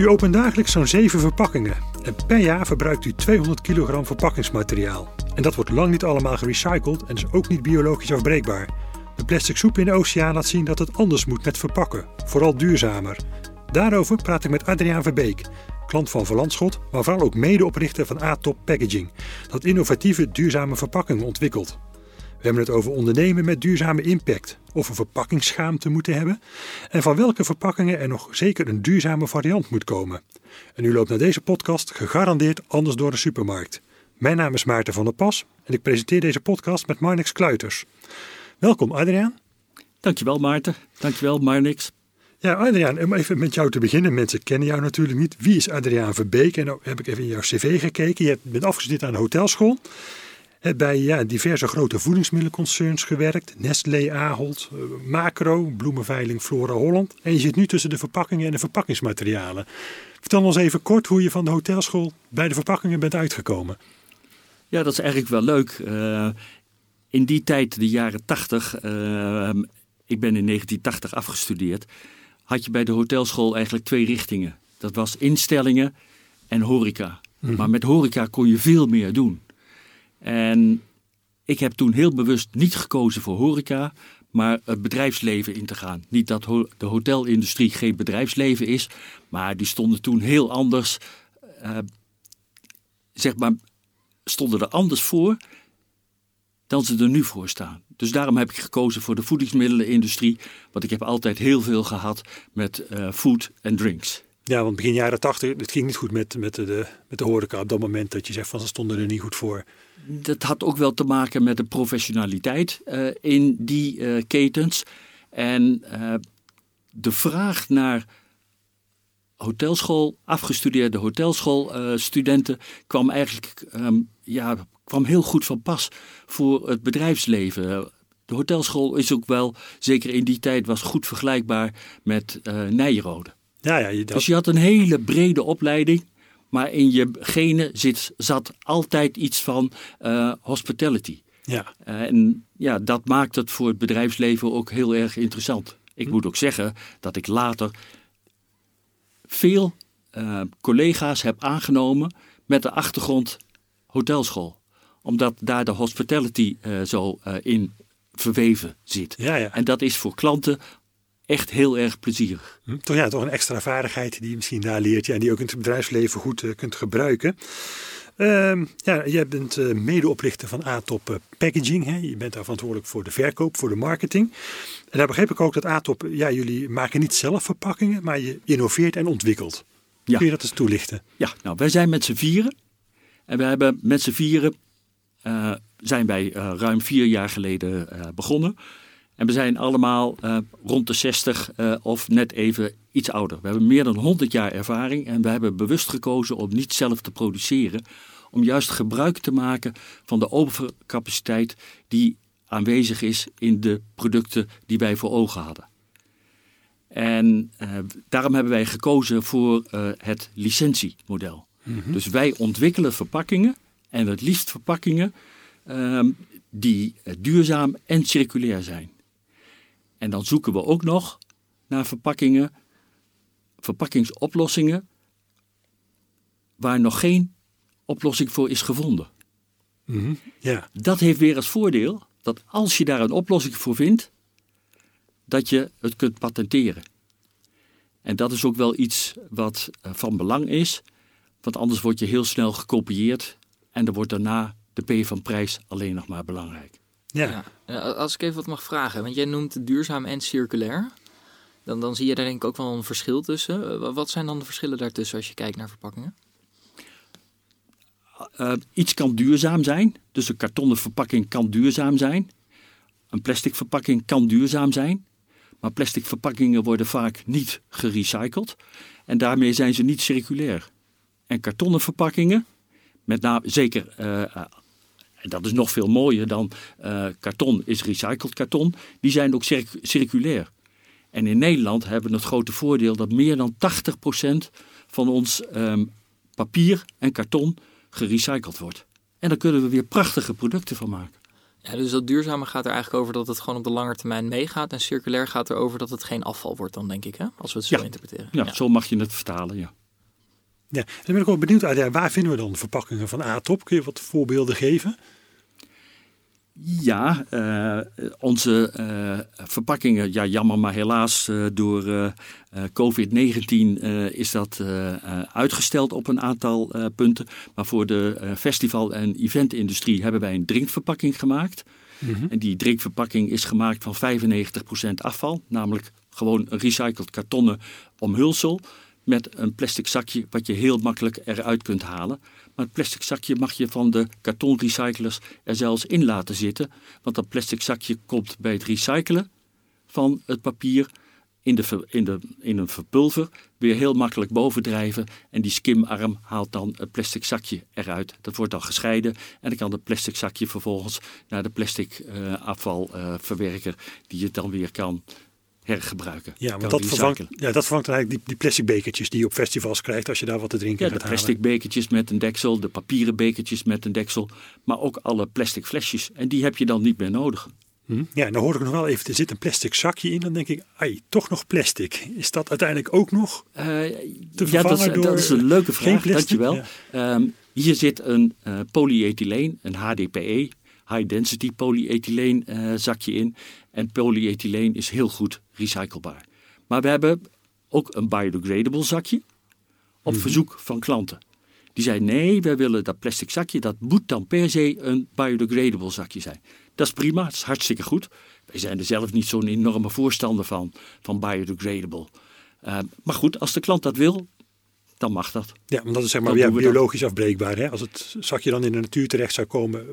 U opent dagelijks zo'n 7 verpakkingen. En per jaar verbruikt u 200 kilogram verpakkingsmateriaal. En dat wordt lang niet allemaal gerecycled en is ook niet biologisch afbreekbaar. De plastic soep in de oceaan laat zien dat het anders moet met verpakken, vooral duurzamer. Daarover praat ik met Adriaan Verbeek, klant van Verlandschot, maar vooral ook medeoprichter van A-Top Packaging, dat innovatieve duurzame verpakkingen ontwikkelt. We hebben het over ondernemen met duurzame impact, of een verpakkingsschaamte moeten hebben en van welke verpakkingen er nog zeker een duurzame variant moet komen. En u loopt naar deze podcast gegarandeerd anders door de supermarkt. Mijn naam is Maarten van der Pas en ik presenteer deze podcast met Marnix Kluiters. Welkom Adriaan. Dankjewel Maarten, dankjewel Marnix. Ja, Adriaan, om even met jou te beginnen. Mensen kennen jou natuurlijk niet. Wie is Adriaan Verbeek? En dan heb ik even in jouw cv gekeken. Je bent afgestudeerd aan de hotelschool. Hebt bij ja, diverse grote voedingsmiddelenconcerns gewerkt. Nestlé, Ahold, eh, Macro, Bloemenveiling, Flora Holland. En je zit nu tussen de verpakkingen en de verpakkingsmaterialen. Vertel ons even kort hoe je van de hotelschool bij de verpakkingen bent uitgekomen. Ja, dat is eigenlijk wel leuk. Uh, in die tijd, de jaren 80, uh, ik ben in 1980 afgestudeerd, had je bij de hotelschool eigenlijk twee richtingen. Dat was instellingen en horeca. Mm. Maar met horeca kon je veel meer doen. En ik heb toen heel bewust niet gekozen voor horeca, maar het bedrijfsleven in te gaan. Niet dat de hotelindustrie geen bedrijfsleven is, maar die stonden toen heel anders, uh, zeg maar, stonden er anders voor dan ze er nu voor staan. Dus daarom heb ik gekozen voor de voedingsmiddelenindustrie, want ik heb altijd heel veel gehad met uh, food en drinks. Ja, want begin jaren tachtig, het ging niet goed met, met, de, met de horeca op dat moment dat je zegt van ze stonden er niet goed voor. Dat had ook wel te maken met de professionaliteit uh, in die uh, ketens. En de vraag naar hotelschool, afgestudeerde hotelschoolstudenten kwam eigenlijk um, ja, kwam heel goed van pas voor het bedrijfsleven. De hotelschool is ook wel, zeker in die tijd, was goed vergelijkbaar met Nijrode. Ja, ja, je Dus je had een hele brede opleiding. Maar in je genen zit, zat altijd iets van uh, hospitality. Ja. Uh, en ja, dat maakt het voor het bedrijfsleven ook heel erg interessant. Ik hm. moet ook zeggen dat ik later veel uh, collega's heb aangenomen met de achtergrond hotelschool omdat daar de hospitality uh, zo in verweven zit. Ja, ja. En dat is voor klanten echt heel erg plezierig. Hm, toch, ja, toch een extra vaardigheid die je misschien daar leert ja, en die ook in het bedrijfsleven goed uh, kunt gebruiken. Uh, ja, jij bent medeoprichter van A-Top Packaging. Hè? Je bent daar verantwoordelijk voor de verkoop, voor de marketing. En daar begreep ik ook dat A-Top, ja, jullie maken niet zelf verpakkingen, maar je innoveert en ontwikkelt. Ja. Kun je dat eens toelichten? Ja, nou, wij zijn met z'n vieren. En we hebben met z'n vieren uh, zijn wij uh, ruim vier jaar geleden uh, begonnen. En we zijn allemaal rond de 60 of net even iets ouder. We hebben meer dan 100 jaar ervaring en we hebben bewust gekozen om niet zelf te produceren. Om juist gebruik te maken van de overcapaciteit die aanwezig is in de producten die wij voor ogen hadden. En daarom hebben wij gekozen voor het licentiemodel. Mm -hmm. Dus wij ontwikkelen verpakkingen en het liefst verpakkingen um, die duurzaam en circulair zijn. En dan zoeken we ook nog naar verpakkingen, verpakkingsoplossingen waar nog geen oplossing voor is gevonden. Mm -hmm. ja. Dat heeft weer als voordeel dat als je daar een oplossing voor vindt, dat je het kunt patenteren. En dat is ook wel iets wat eh, van belang is, want anders word je heel snel gekopieerd en dan wordt daarna de P van prijs alleen nog maar belangrijk. Ja. ja. Als ik even wat mag vragen, want jij noemt duurzaam en circulair. Dan, dan zie je daar denk ik ook wel een verschil tussen. Eh, wat zijn dan de verschillen daartussen als je kijkt naar verpakkingen? Uh, iets kan duurzaam zijn. Dus een kartonnen verpakking kan duurzaam zijn. Een plastic verpakking kan duurzaam zijn. Maar plastic verpakkingen worden vaak niet gerecycled. En daarmee zijn ze niet circulair. En kartonnen verpakkingen met name, zeker, uh, dat is nog veel mooier dan uh, karton, is recycled karton. Die zijn ook circ circulair. En in Nederland hebben we het grote voordeel dat meer dan 80% van ons um, papier en karton gerecycled wordt. En daar kunnen we weer prachtige producten van maken. Ja, dus dat duurzame gaat er eigenlijk over dat het gewoon op de lange termijn meegaat. En circulair gaat erover dat het geen afval wordt dan, denk ik, hè? als we het zo interpreteren. Ja, ja, zo mag je het vertalen, ja. Ja, dan ben ik wel benieuwd, waar vinden we dan verpakkingen van A-top? Kun je wat voorbeelden geven? Ja, uh, onze uh, verpakkingen, ja jammer maar helaas uh, door COVID-19 is dat uitgesteld op een aantal punten. Maar voor de festival- en eventindustrie hebben wij een drinkverpakking gemaakt. Mm -hmm. En die drinkverpakking is gemaakt van 95% afval, namelijk gewoon een recycled kartonnen omhulsel met een plastic zakje wat je heel makkelijk eruit kunt halen. Maar het plastic zakje mag je van de kartonrecyclers er zelfs in laten zitten. Want dat plastic zakje komt bij het recyclen van het papier in, de, in, de, in een verpulver weer heel makkelijk bovendrijven. En die skimarm haalt dan het plastic zakje eruit. Dat wordt dan gescheiden en dan kan het plastic zakje vervolgens naar de plastic uh, afvalverwerker uh, die het dan weer kan hergebruiken. Ja, want dat vervangt, ja, dat vervangt eigenlijk die, die plastic bekertjes die je op festivals krijgt als je daar wat te drinken ja, gaat de plastic bekertjes met een deksel, de papieren bekertjes met een deksel, maar ook alle plastic flesjes. En die heb je dan niet meer nodig. Hm? Ja, en dan hoor ik nog wel even, er zit een plastic zakje in. Dan denk ik, ai, toch nog plastic. Is dat uiteindelijk ook nog uh, te ja, dat is, door dat is een leuke vraag, dankjewel. Ja. Um, hier zit een uh, polyethyleen, een HDPE, high density polyethyleen uh, zakje in. En polyethyleen is heel goed recyclebaar. Maar we hebben ook een biodegradable zakje op Mhm. verzoek van klanten. Die zeiden nee, wij willen dat plastic zakje, dat moet dan per se een biodegradable zakje zijn. Dat is prima, dat is hartstikke goed. Wij zijn er zelf niet zo'n enorme voorstander van, van biodegradable. Uh, maar goed, als de klant dat wil, dan mag dat. Ja, want dat is zeg maar ja, biologisch afbreekbaar. Hè? Als het zakje dan in de natuur terecht zou komen,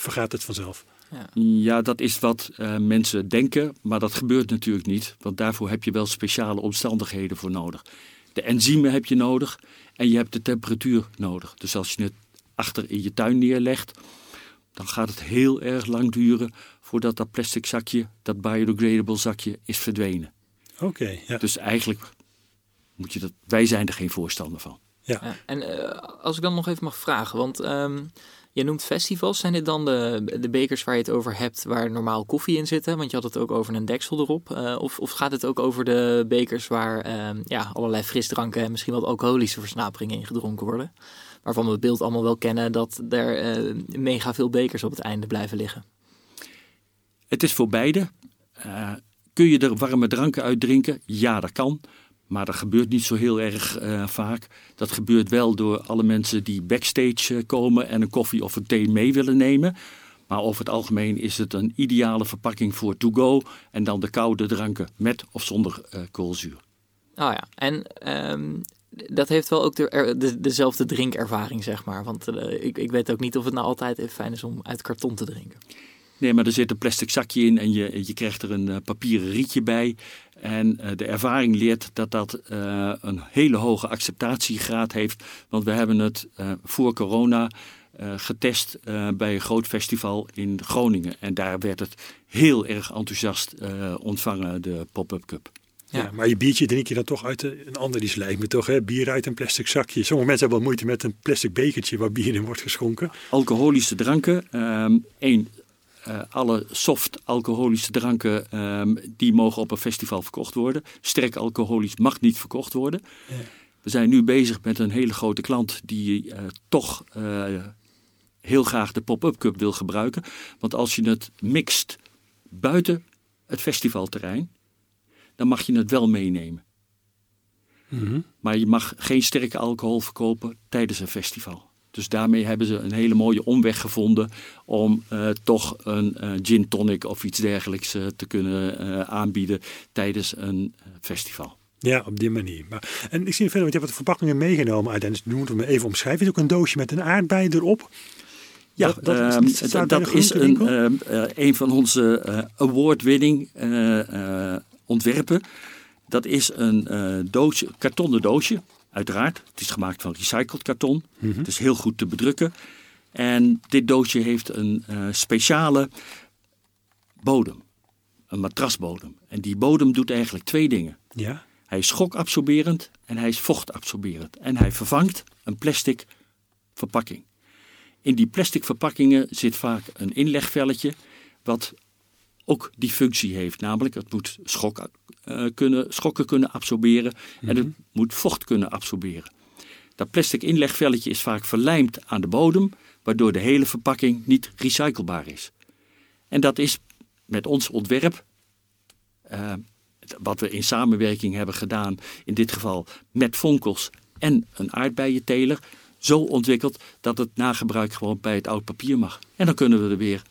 vergaat het vanzelf. Ja, dat is wat uh, mensen denken, maar dat gebeurt natuurlijk niet. Want daarvoor heb je wel speciale omstandigheden voor nodig. De enzymen heb je nodig en je hebt de temperatuur nodig. Dus als je het achter in je tuin neerlegt, dan gaat het heel erg lang duren voordat dat plastic zakje, dat biodegradable zakje, is verdwenen. Oké, okay, ja. Dus eigenlijk moet je dat, wij zijn er geen voorstander van. Ja. ja en uh, als ik dan nog even mag vragen, want um, je noemt festivals. Zijn dit dan de, de bekers waar je het over hebt, waar normaal koffie in zit? Hè? Want je had het ook over een deksel erop. Uh, of, of gaat het ook over de bekers waar uh, ja, allerlei frisdranken en misschien wat alcoholische versnaperingen in gedronken worden? Waarvan we het beeld allemaal wel kennen dat er uh, mega veel bekers op het einde blijven liggen. Het is voor beide. Uh, kun je er warme dranken uit drinken? Ja, dat kan. Maar dat gebeurt niet zo heel erg uh, vaak. Dat gebeurt wel door alle mensen die backstage uh, komen en een koffie of een thee mee willen nemen. Maar over het algemeen is het een ideale verpakking voor to-go. En dan de koude dranken met of zonder uh, koolzuur. Oh ja, en um, dat heeft wel ook de, de, dezelfde drinkervaring, zeg maar. Want ik, ik weet ook niet of het nou altijd even fijn is om uit karton te drinken. Nee, maar er zit een plastic zakje in en je, je krijgt er een papieren rietje bij. En uh, de ervaring leert dat dat uh, een hele hoge acceptatiegraad heeft. Want we hebben het voor corona getest bij een groot festival in Groningen. En daar werd het heel erg enthousiast ontvangen, de Pop-Up Cup. Ja. ja. maar je biertje drink je dan toch uit een ander iets lijkt me toch, hè? Bier uit een plastic zakje. Sommige mensen hebben wel moeite met een plastic bekertje waar bier in wordt geschonken. Alcoholische dranken. Um, één, uh, alle soft alcoholische dranken um, die mogen op een festival verkocht worden. Sterk alcoholisch mag niet verkocht worden. Ja. We zijn nu bezig met een hele grote klant die uh, toch uh, heel graag de pop-up cup wil gebruiken. Want als je het mixt buiten het festivalterrein, dan mag je het wel meenemen. Mhm. Mm -hmm. Maar je mag geen sterke alcohol verkopen tijdens een festival. Dus daarmee hebben ze een hele mooie omweg gevonden om uh, toch een uh, gin tonic of iets dergelijks uh, te kunnen aanbieden tijdens een festival. Ja, op die manier. Maar, en ik zie verder, want je hebt wat verpakkingen meegenomen uit. En dus moeten we even omschrijven. Is ook een doosje met een aardbei erop. Ja, dat, dat, um, is, dat, dat is een, um, een van onze award-winning ontwerpen. Dat is een doosje, kartonnen doosje. Uiteraard, het is gemaakt van recycled karton. Mm -hmm. Het is heel goed te bedrukken. En dit doosje heeft een uh, speciale bodem. Een matrasbodem. En die bodem doet eigenlijk twee dingen. Ja. Hij is schokabsorberend en hij is vochtabsorberend. En hij vervangt een plastic verpakking. In die plastic verpakkingen zit vaak een inlegvelletje wat ook die functie heeft. Namelijk, het moet schok, uh, kunnen, schokken kunnen absorberen mm -hmm. en het moet vocht kunnen absorberen. Dat plastic inlegvelletje is vaak verlijmd aan de bodem, waardoor de hele verpakking niet recyclebaar is. En dat is met ons ontwerp, uh, wat we in samenwerking hebben gedaan, in dit geval met Vonkels en een aardbeienteler, zo ontwikkeld dat het na gebruik gewoon bij het oud papier mag. En dan kunnen we er weer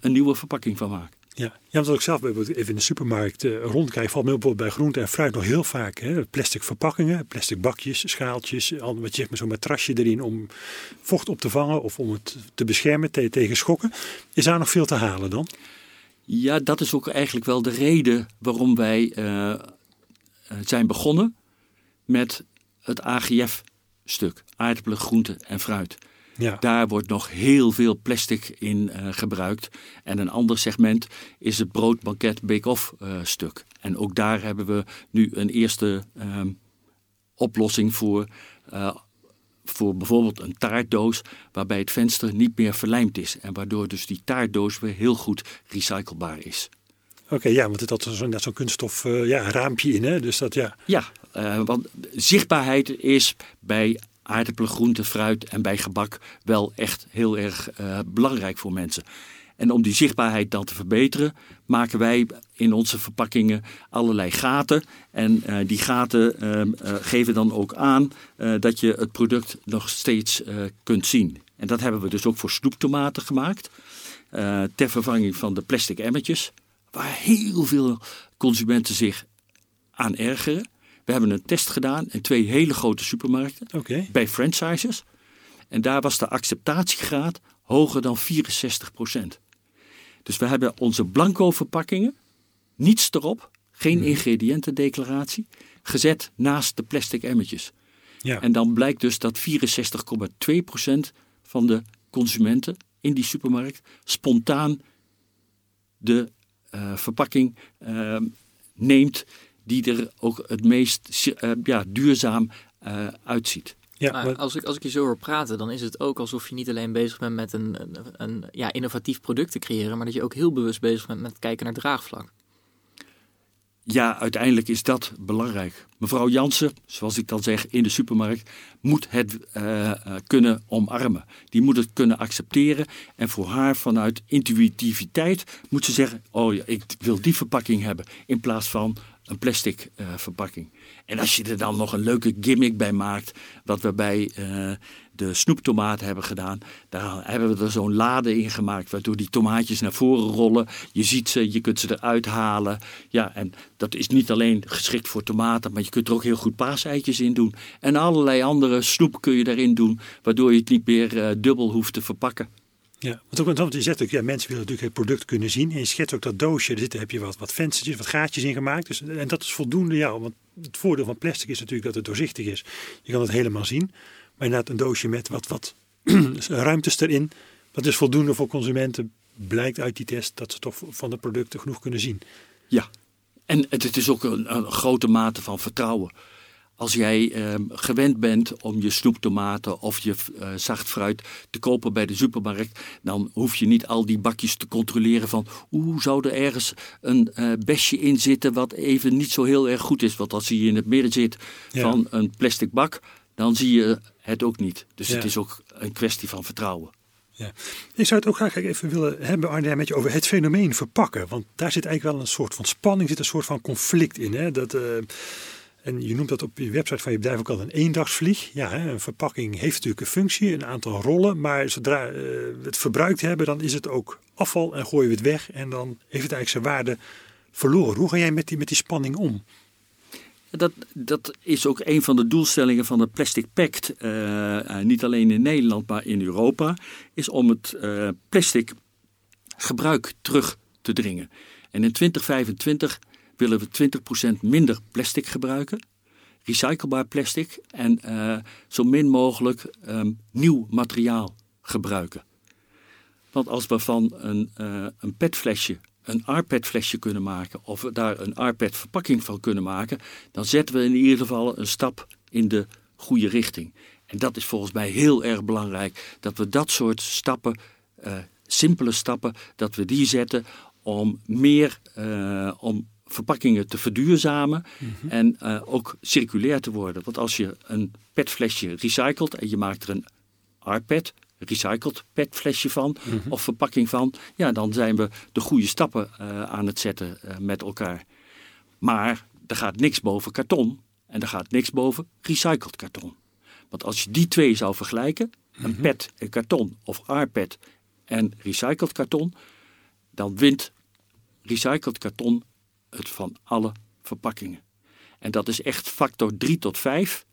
een nieuwe verpakking van maken. Ja, ja want ik zelf even in de supermarkt uh, rondkijk, valt me bijvoorbeeld bij groente en fruit nog heel vaak. Hè, plastic verpakkingen, plastic bakjes, schaaltjes, al wat je zo'n matrasje erin om vocht op te vangen of om het te beschermen tegen schokken. Is daar nog veel te halen dan? Ja, dat is ook eigenlijk wel de reden waarom wij uh, zijn begonnen met het AGF-stuk, aardappelen, groenten en fruit. Ja. Daar wordt nog heel veel plastic in uh, gebruikt. En een ander segment is het broodbanket bake-off uh, stuk. En ook daar hebben we nu een eerste uh, oplossing voor. Uh, voor bijvoorbeeld een taartdoos waarbij het venster niet meer verlijmd is. En waardoor dus die taartdoos weer heel goed recyclebaar is. Oké, ja, want dat is net zo'n kunststof ja, raampje in, hè? Dus dat ja. Ja, want zichtbaarheid is bij aardappelen, groenten, fruit en bij gebak wel echt heel erg uh, belangrijk voor mensen. En om die zichtbaarheid dan te verbeteren, maken wij in onze verpakkingen allerlei gaten. En uh, die gaten uh, geven dan ook aan dat je het product nog steeds kunt zien. En dat hebben we dus ook voor snoeptomaten gemaakt. ter vervanging van de plastic emmertjes. Waar heel veel consumenten zich aan ergeren. We hebben een test gedaan in twee hele grote supermarkten bij franchises. En daar was de acceptatiegraad hoger dan 64% Dus we hebben onze blanco verpakkingen, niets erop, geen mhm. ingrediëntendeclaratie, gezet naast de plastic emmertjes. Ja. En dan blijkt dus dat 64,2% van de consumenten in die supermarkt spontaan de uh, verpakking uh, neemt die er ook het meest uh, ja, duurzaam uh, uitziet. Ja, maar als, ik, als ik je zo hoor praten, dan is het ook alsof je niet alleen bezig bent met een, een, een ja, innovatief product te creëren, maar dat je ook heel bewust bezig bent met kijken naar draagvlak. Ja, uiteindelijk is dat belangrijk. Mevrouw Jansen, zoals ik dan zeg, in de supermarkt, moet het uh, kunnen omarmen. Die moet het kunnen accepteren. En voor haar vanuit intuïtiviteit moet ze zeggen: Oh ja, ik wil die verpakking hebben. In plaats van een plastic uh, verpakking. En als je er dan nog een leuke gimmick bij maakt, wat we bij uh, de snoeptomaat hebben gedaan, daar hebben we er zo'n lade in gemaakt, waardoor die tomaatjes naar voren rollen. Je ziet ze, je kunt ze eruit halen. Ja, en dat is niet alleen geschikt voor tomaten, maar je kunt er ook heel goed paaseitjes in doen. En allerlei andere snoep kun je daarin doen, waardoor je het niet meer uh, dubbel hoeft te verpakken. Ja, want ook want je zegt ook, ja, mensen willen natuurlijk het product kunnen zien. En je schetst ook dat doosje, zitten, heb je wat, wat venstertjes, wat gaatjes in gemaakt. Dus, en dat is voldoende, ja, want het voordeel van plastic is natuurlijk dat het doorzichtig is. Je kan het helemaal zien. Maar inderdaad een doosje met wat, wat ruimtes erin, dat is voldoende voor consumenten. Blijkt uit die test dat ze toch van de producten genoeg kunnen zien. Ja, en het, het is ook een, een grote mate van vertrouwen. Als jij eh, gewend bent om je snoeptomaten of je uh, zacht fruit te kopen bij de supermarkt, dan hoef je niet al die bakjes te controleren van hoe zou er ergens een uh, besje in zitten wat even niet zo heel erg goed is. Want als je in het midden zit van een plastic bak, dan zie je het ook niet. Dus het is ook een kwestie van vertrouwen. Ja. Ik zou het ook graag even willen hebben, Arne, met je over het fenomeen verpakken. Want daar zit eigenlijk wel een soort van spanning, zit een soort van conflict in. Hè? Dat, uh, en je noemt dat op je website van je bedrijf ook al een eendagsvlieg. Ja, een verpakking heeft natuurlijk een functie, een aantal rollen. Maar zodra uh, we het verbruikt hebben, dan is het ook afval en gooien we het weg. En dan heeft het eigenlijk zijn waarde verloren. Hoe ga jij met die, met die spanning om? Dat, dat is ook een van de doelstellingen van het Plastic Pact. Uh, niet alleen in Nederland, maar in Europa. Is om het uh, plastic gebruik terug te dringen. En in 2025 willen we 20% minder plastic gebruiken. Recyclebaar plastic. En uh, zo min mogelijk um, nieuw materiaal gebruiken. Want als we van een, uh, een petflesje een RPET kunnen maken of we daar een RPET verpakking van kunnen maken, dan zetten we in ieder geval een stap in de goede richting. En dat is volgens mij heel erg belangrijk dat we dat soort stappen, uh, simpele stappen, dat we die zetten om meer, uh, om verpakkingen te verduurzamen en uh, ook circulair te worden. Want als je een petflesje recycelt en je maakt er een RPET, recycled petflesje van of verpakking van, ja, dan zijn we de goede stappen uh, aan het zetten uh, met elkaar. Maar er gaat niks boven karton en er gaat niks boven recycled karton. Want als je die twee zou vergelijken, een PET en karton of RPET en recycled karton, dan wint recycled karton het van alle verpakkingen. En dat is echt factor 3 tot 5.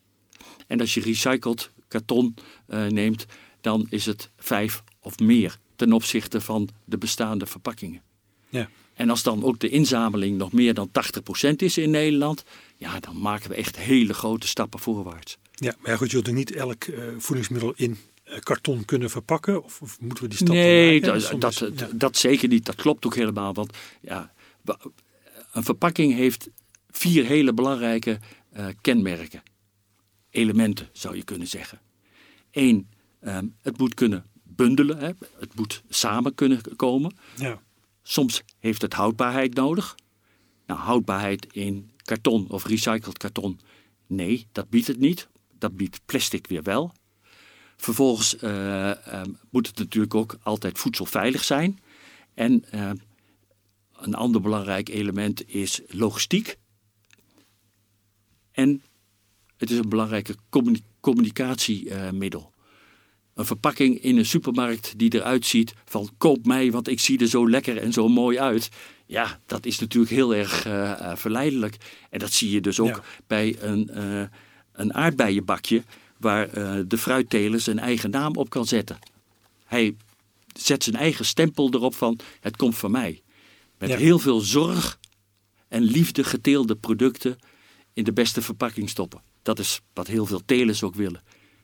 En als je recycled karton uh, neemt, dan is het 5 of meer ten opzichte van de bestaande verpakkingen. Ja. En als dan ook de inzameling nog meer dan 80% is in Nederland, ja, dan maken we echt hele grote stappen voorwaarts. Ja, maar ja, goed, je zult niet elk uh, voedingsmiddel in uh, karton kunnen verpakken? Of, of, moeten we die stap Nee, dan dat, dat, dat, ja. dat, zeker niet. Dat klopt ook helemaal. Want ja, een verpakking heeft vier hele belangrijke uh, kenmerken. Elementen, zou je kunnen zeggen. Eén, um, het moet kunnen bundelen. Hè? Het moet samen kunnen komen. Ja. Soms heeft het houdbaarheid nodig. Nou, houdbaarheid in karton of recycled karton, nee, dat biedt het niet. Dat biedt plastic weer wel. Vervolgens uh, uh, moet het natuurlijk ook altijd voedselveilig zijn. En uh, een ander belangrijk element is logistiek. En het is een belangrijke communi communicatiemiddel. Een verpakking in een supermarkt die eruit ziet van koop mij, want ik zie er zo lekker en zo mooi uit. Ja, dat is natuurlijk heel erg uh, verleidelijk. En dat zie je dus ook ja. bij een, uh, een aardbeienbakje waar uh, de fruitteler zijn eigen naam op kan zetten. Hij zet zijn eigen stempel erop van het komt van mij. Met ja. heel veel zorg en liefde geteelde producten in de beste verpakking stoppen. Dat is wat heel veel telers ook willen.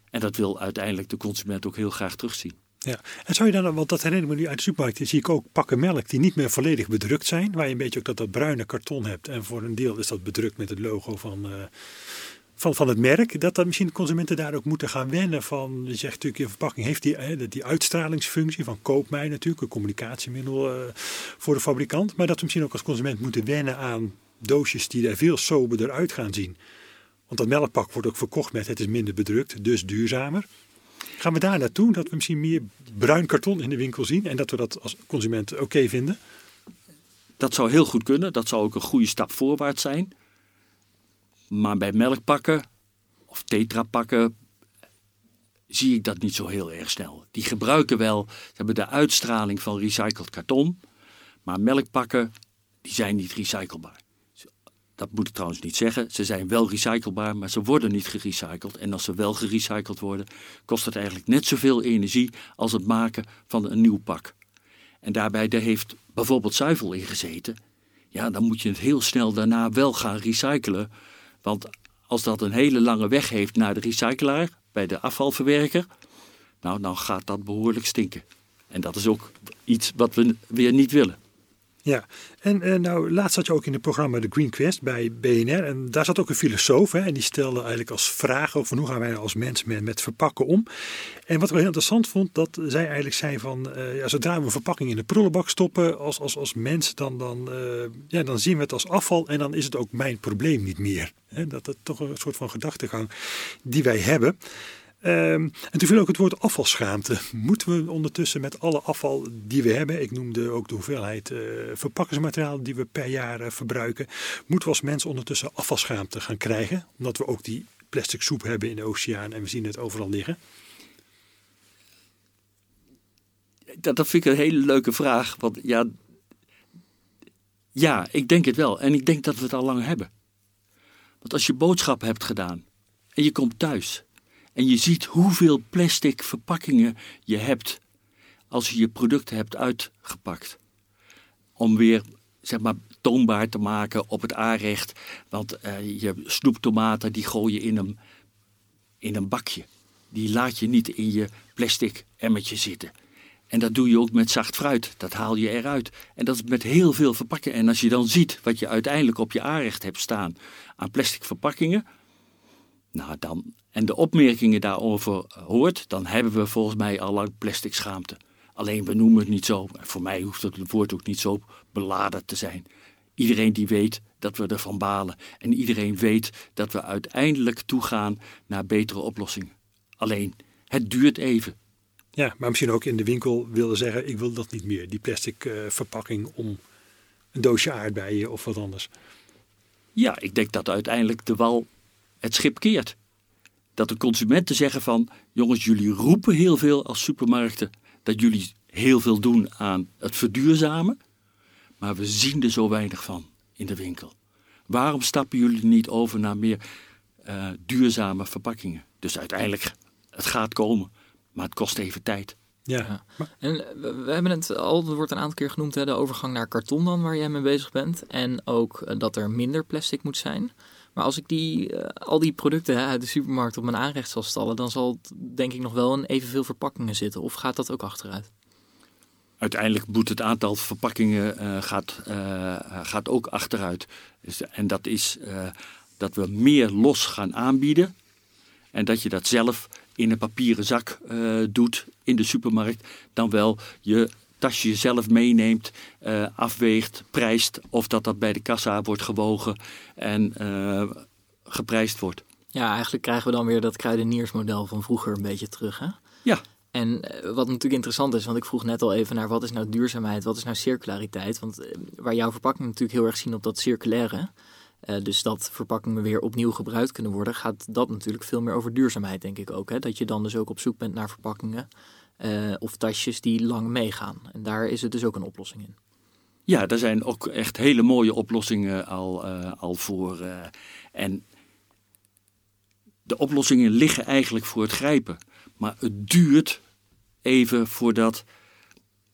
En dat wil uiteindelijk de consument ook heel graag terugzien. Ja, en zou je dan, want dat herinner me nu uit de supermarkt, zie ik ook pakken melk die niet meer volledig bedrukt zijn. Waar je een beetje ook dat, dat bruine karton hebt. En voor een deel is dat bedrukt met het logo van, uh, van, van het merk. Dat dan misschien consumenten daar ook moeten gaan wennen van, je zegt natuurlijk, je verpakking heeft die, hè, die uitstralingsfunctie van koop mij natuurlijk, een communicatiemiddel uh, voor de fabrikant. Maar dat we misschien ook als consument moeten wennen aan doosjes die er veel soberder uit gaan zien. Want dat melkpak wordt ook verkocht met het is minder bedrukt, dus duurzamer. Gaan we daar naartoe? Dat we misschien meer bruin karton in de winkel zien en dat we dat als consument oké vinden? Dat zou heel goed kunnen. Dat zou ook een goede stap voorwaarts zijn. Maar bij melkpakken of tetrapakken zie ik dat niet zo heel erg snel. Die gebruiken wel, ze hebben de uitstraling van recycled karton. Maar melkpakken, die zijn niet recyclebaar. Dat moet ik trouwens niet zeggen. Ze zijn wel recyclebaar, maar ze worden niet gerecycled. En als ze wel gerecycled worden, kost het eigenlijk net zoveel energie als het maken van een nieuw pak. En daarbij daar heeft bijvoorbeeld zuivel in gezeten. Ja, dan moet je het heel snel daarna wel gaan recyclen. Want als dat een hele lange weg heeft naar de recyclaar, bij de afvalverwerker, nou, dan gaat dat behoorlijk stinken. En dat is ook iets wat we weer niet willen. Ja, en uh, nou laatst zat je ook in het programma The Green Quest bij BNR. En daar zat ook een filosoof hè, en die stelde eigenlijk als vraag over hoe gaan wij als mens met, met verpakken om. En wat ik wel heel interessant vond, dat zij eigenlijk zei van, uh, ja, zodra we een verpakking in de prullenbak stoppen als, als, als mens, dan, dan, uh, ja, dan zien we het als afval en dan is het ook mijn probleem niet meer. Hè, dat is toch een soort van gedachtegang die wij hebben. Um, en toen viel ook het woord afvalschaamte. Moeten we ondertussen met alle afval die we hebben, ik noemde ook de hoeveelheid uh, verpakkingsmateriaal die we per jaar uh, verbruiken, moeten we als mensen ondertussen afvalschaamte gaan krijgen? Omdat we ook die plastic soep hebben in de oceaan en we zien het overal liggen. Dat, dat vind ik een hele leuke vraag. Want ja, ja, ik denk het wel. En ik denk dat we het al lang hebben. Want als je boodschappen hebt gedaan en je komt thuis en je ziet hoeveel plastic verpakkingen je hebt als je je producten hebt uitgepakt. Om weer zeg maar, toonbaar te maken op het aanrecht. Want uh, je snoeptomaten die gooi je in een, in een bakje. Die laat je niet in je plastic emmertje zitten. En dat doe je ook met zacht fruit. Dat haal je eruit. En dat is met heel veel verpakkingen. En als je dan ziet wat je uiteindelijk op je aanrecht hebt staan aan plastic verpakkingen. Nou, dan, en de opmerkingen daarover hoort, dan hebben we volgens mij al lang plastic schaamte. Alleen we noemen het niet zo. Voor mij hoeft het woord ook niet zo beladen te zijn. Iedereen die weet dat we ervan balen. En iedereen weet dat we uiteindelijk toegaan naar betere oplossingen. Alleen, het duurt even. Ja, maar misschien ook in de winkel willen zeggen: ik wil dat niet meer. Die plastic uh, verpakking om een doosje aardbeien of wat anders. Ja, ik denk dat uiteindelijk de wal het schip keert. Dat de consumenten zeggen van, jongens, jullie roepen heel veel als supermarkten dat jullie heel veel doen aan het verduurzamen, maar we zien er zo weinig van in de winkel. Waarom stappen jullie niet over naar meer uh, duurzame verpakkingen? Dus uiteindelijk, het gaat komen, maar het kost even tijd. Ja. En we hebben het al, er wordt een aantal keer genoemd, hè, de overgang naar karton dan, waar jij mee bezig bent. En ook eh, dat er minder plastic moet zijn. Maar als ik die, uh, al die producten hè, uit de supermarkt op mijn aanrecht zal stallen, dan zal het denk ik nog wel in evenveel verpakkingen zitten. Of gaat dat ook achteruit? Uiteindelijk moet het aantal verpakkingen uh, gaat, gaat ook achteruit. Dus, en dat is dat we meer los gaan aanbieden. En dat je dat zelf in een papieren zak doet in de supermarkt, dan wel je tasje zelf meeneemt, uh, afweegt, prijst of dat dat bij de kassa wordt gewogen en uh, geprijsd wordt. Ja, eigenlijk krijgen we dan weer dat kruideniersmodel van vroeger een beetje terug, hè? Ja. En wat natuurlijk interessant is, want ik vroeg net al even naar wat is nou duurzaamheid, wat is nou circulariteit? Want waar jouw verpakking natuurlijk heel erg zien op dat circulaire, uh, dus dat verpakkingen weer opnieuw gebruikt kunnen worden, gaat dat natuurlijk veel meer over duurzaamheid, denk ik ook. Hè? Dat je dan dus ook op zoek bent naar verpakkingen uh, of tasjes die lang meegaan. En daar is het dus ook een oplossing in. Ja, daar zijn ook echt hele mooie oplossingen al, uh, al voor. en de oplossingen liggen eigenlijk voor het grijpen. Maar het duurt even voordat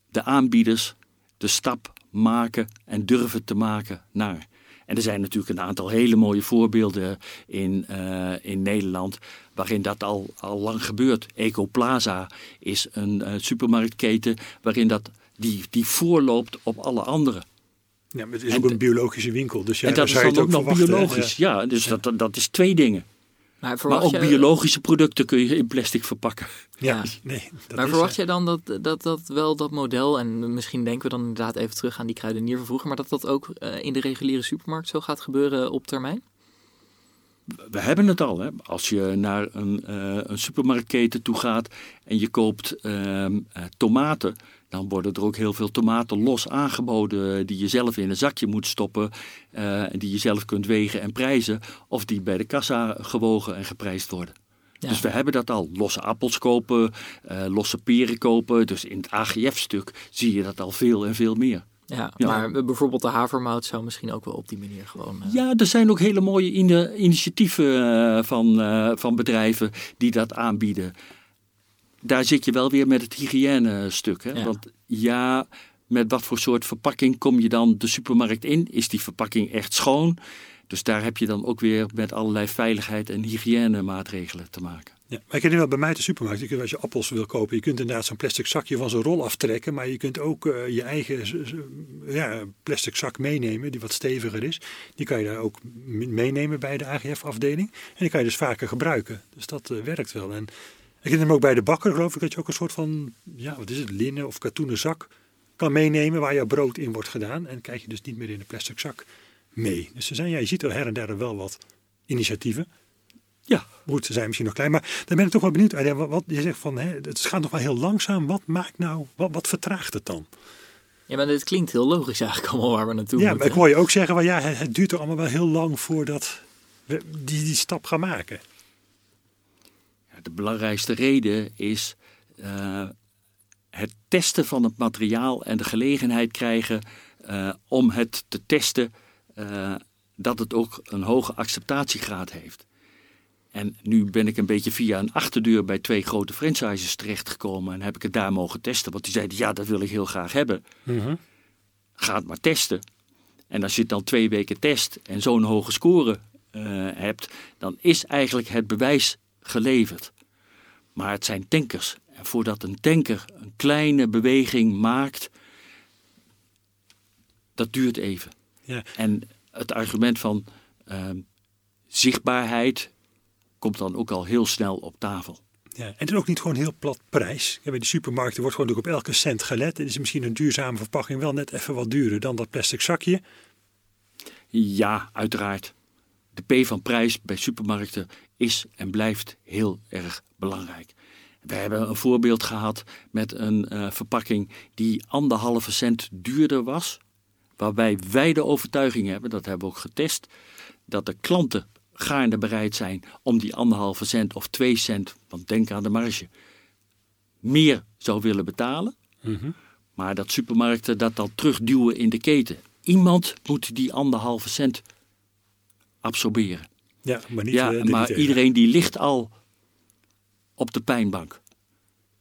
de aanbieders de stap maken en durven te maken naar. En er zijn natuurlijk een aantal hele mooie voorbeelden in, uh, in Nederland waarin dat al, al lang gebeurt. Ecoplaza is een uh, supermarktketen waarin dat, die, die voorloopt op alle andere. Ja, maar het is en ook een biologische winkel. Dus ja, en dat is dan ook, ook nog biologisch. Ja, ja dus ja. Dat, dat is twee dingen. Maar, maar ook biologische producten kun je in plastic verpakken. Ja, nee. maar verwacht jij dan dat, dat dat wel dat model, en misschien denken we dan inderdaad even terug aan die kruidenier van vroeger, maar dat dat ook uh, in de reguliere supermarkt zo gaat gebeuren op termijn? We hebben het al. Hè. Als je naar een, uh, een supermarktketen toe gaat en je koopt uh, tomaten, dan worden er ook heel veel tomaten los aangeboden die je zelf in een zakje moet stoppen, uh, die je zelf kunt wegen en prijzen, of die bij de kassa gewogen en geprijsd worden. Ja. Dus we hebben dat al. Losse appels kopen, uh, losse peren kopen. Dus in het AGF-stuk zie je dat al veel en veel meer. Ja, ja, maar bijvoorbeeld de havermout zou misschien ook wel op die manier gewoon... Uh... Ja, er zijn ook hele mooie in initiatieven uh, van, uh, van bedrijven die dat aanbieden. Daar zit je wel weer met het hygiëne-stuk. Hè? Ja. Want ja, met wat voor soort verpakking kom je dan de supermarkt in? Is die verpakking echt schoon? Dus daar heb je dan ook weer met allerlei veiligheid en hygiënemaatregelen te maken. Ja, maar ik ken wel bij mij de supermarkt. Je kunt, als je appels wil kopen, je kunt inderdaad zo'n plastic zakje van zo'n rol aftrekken. Maar je kunt ook uh, je eigen ja, plastic zak meenemen, die wat steviger is. Die kan je daar ook meenemen bij de AGF-afdeling. En die kan je dus vaker gebruiken. Dus dat uh, werkt wel. En ik ken hem ook bij de bakker, geloof ik, dat je ook een soort van, ja, wat is het, linnen of katoenen zak kan meenemen waar jouw brood in wordt gedaan. En krijg je dus niet meer in een plastic zak mee. Dus er zijn, ja, je ziet er her en der wel wat initiatieven. Ja, goed, ze zijn misschien nog klein. Maar dan ben ik toch wel benieuwd. Wat, wat je zegt van, hè, het gaat nog wel heel langzaam. Wat maakt nou, wat, wat vertraagt het dan? Ja, maar dit klinkt heel logisch eigenlijk allemaal waar we naartoe ja, moeten. maar ik hoor je ook zeggen, van, ja, het, het duurt er allemaal wel heel lang voordat we die, die stap gaan maken. De belangrijkste reden is uh, het testen van het materiaal en de gelegenheid krijgen uh, om het te testen uh, dat het ook een hoge acceptatiegraad heeft. En nu ben ik een beetje via een achterdeur bij twee grote franchises terechtgekomen en heb ik het daar mogen testen. Want die zeiden, ja, dat wil ik heel graag hebben. Mm -hmm. Ga het maar testen. En als je het dan twee weken test en zo'n hoge score uh, hebt, dan is eigenlijk het bewijs geleverd. Maar het zijn tankers. En voordat een tanker een kleine beweging maakt, dat duurt even. Ja. En het argument van uh, zichtbaarheid komt dan ook al heel snel op tafel. Ja, en het is ook niet gewoon heel plat prijs. Ja, bij de supermarkten wordt gewoon op elke cent gelet. En is misschien een duurzame verpakking wel net even wat duurder dan dat plastic zakje. Ja, uiteraard. De P van prijs bij supermarkten is en blijft heel erg belangrijk. We hebben een voorbeeld gehad met een uh, verpakking die anderhalve cent duurder was. Waarbij wij de overtuiging hebben, dat hebben we ook getest, dat de klanten gaarne bereid zijn om die anderhalve cent of twee cent, want denk aan de marge, meer zou willen betalen. Mhm. Maar dat supermarkten dat dan terugduwen in de keten. Iemand moet die anderhalve cent absorberen. Ja, maar, niet, ja, maar iedereen die ligt al op de pijnbank.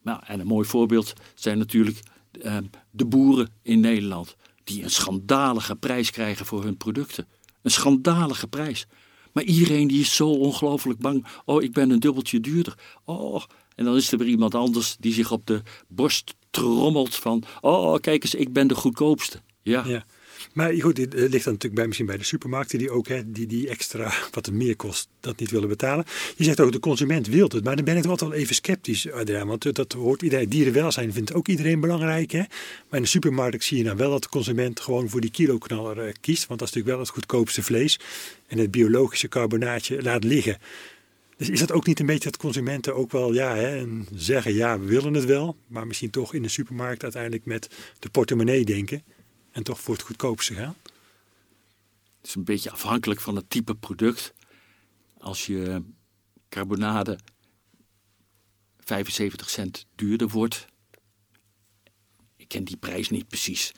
Nou, en een mooi voorbeeld zijn natuurlijk uh, de boeren in Nederland. Die een schandalige prijs krijgen voor hun producten. Een schandalige prijs. Maar iedereen die is zo ongelooflijk bang. Oh, ik ben een dubbeltje duurder. Oh, en dan is er weer iemand anders die zich op de borst trommelt van... Oh, kijk eens, ik ben de goedkoopste. Ja. ja. Maar goed, dit ligt dan natuurlijk bij, misschien bij de supermarkten die ook hè, die, die extra, wat het meer kost, dat niet willen betalen. Je zegt ook de consument wil het, maar dan ben ik toch wel even sceptisch, Adriaan. Want dat hoort iedereen, dierenwelzijn vindt ook iedereen belangrijk. Hè? Maar in de supermarkt zie je nou wel dat de consument gewoon voor die kiloknaller kiest. Want dat is natuurlijk wel het goedkoopste vlees. En het biologische carbonaatje laat liggen. Dus is dat ook niet een beetje dat consumenten ook wel ja, hè, zeggen ja, we willen het wel, maar misschien toch in de supermarkt uiteindelijk met de portemonnee denken en toch voor het goedkoopste gaan? Het is een beetje afhankelijk van het type product. Als je carbonade 75 cent duurder wordt, ik ken die prijs niet precies.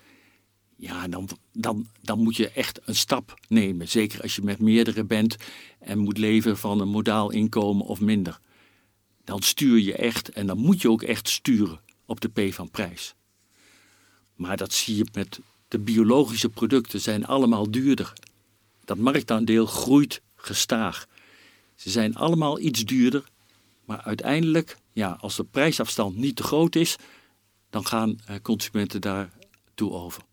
Ja, dan, dan, dan moet je echt een stap nemen. Zeker als je met meerdere bent en moet leven van een modaal inkomen of minder. Dan stuur je echt en dan moet je ook echt sturen op de P van prijs. Maar dat zie je met de biologische producten zijn allemaal duurder. Dat marktaandeel groeit gestaag. Ze zijn allemaal iets duurder, maar uiteindelijk, ja, als de prijsafstand niet te groot is, dan gaan eh, consumenten daar toe over.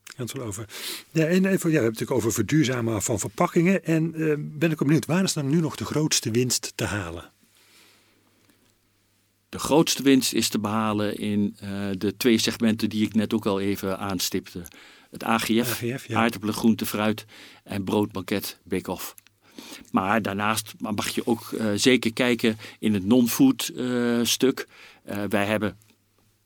over. Ja, en even, ja, we hebben het natuurlijk over verduurzamen van verpakkingen. En uh, ben ik ook benieuwd, waar is dan nu nog de grootste winst te halen? De grootste winst is te behalen in uh, de twee segmenten die ik net ook al even aanstipte het AGF, AGF ja. aardappelen, groente, fruit en broodbanket bake-off. Maar daarnaast mag je ook uh, zeker kijken in het non-food uh, stuk. Uh, wij hebben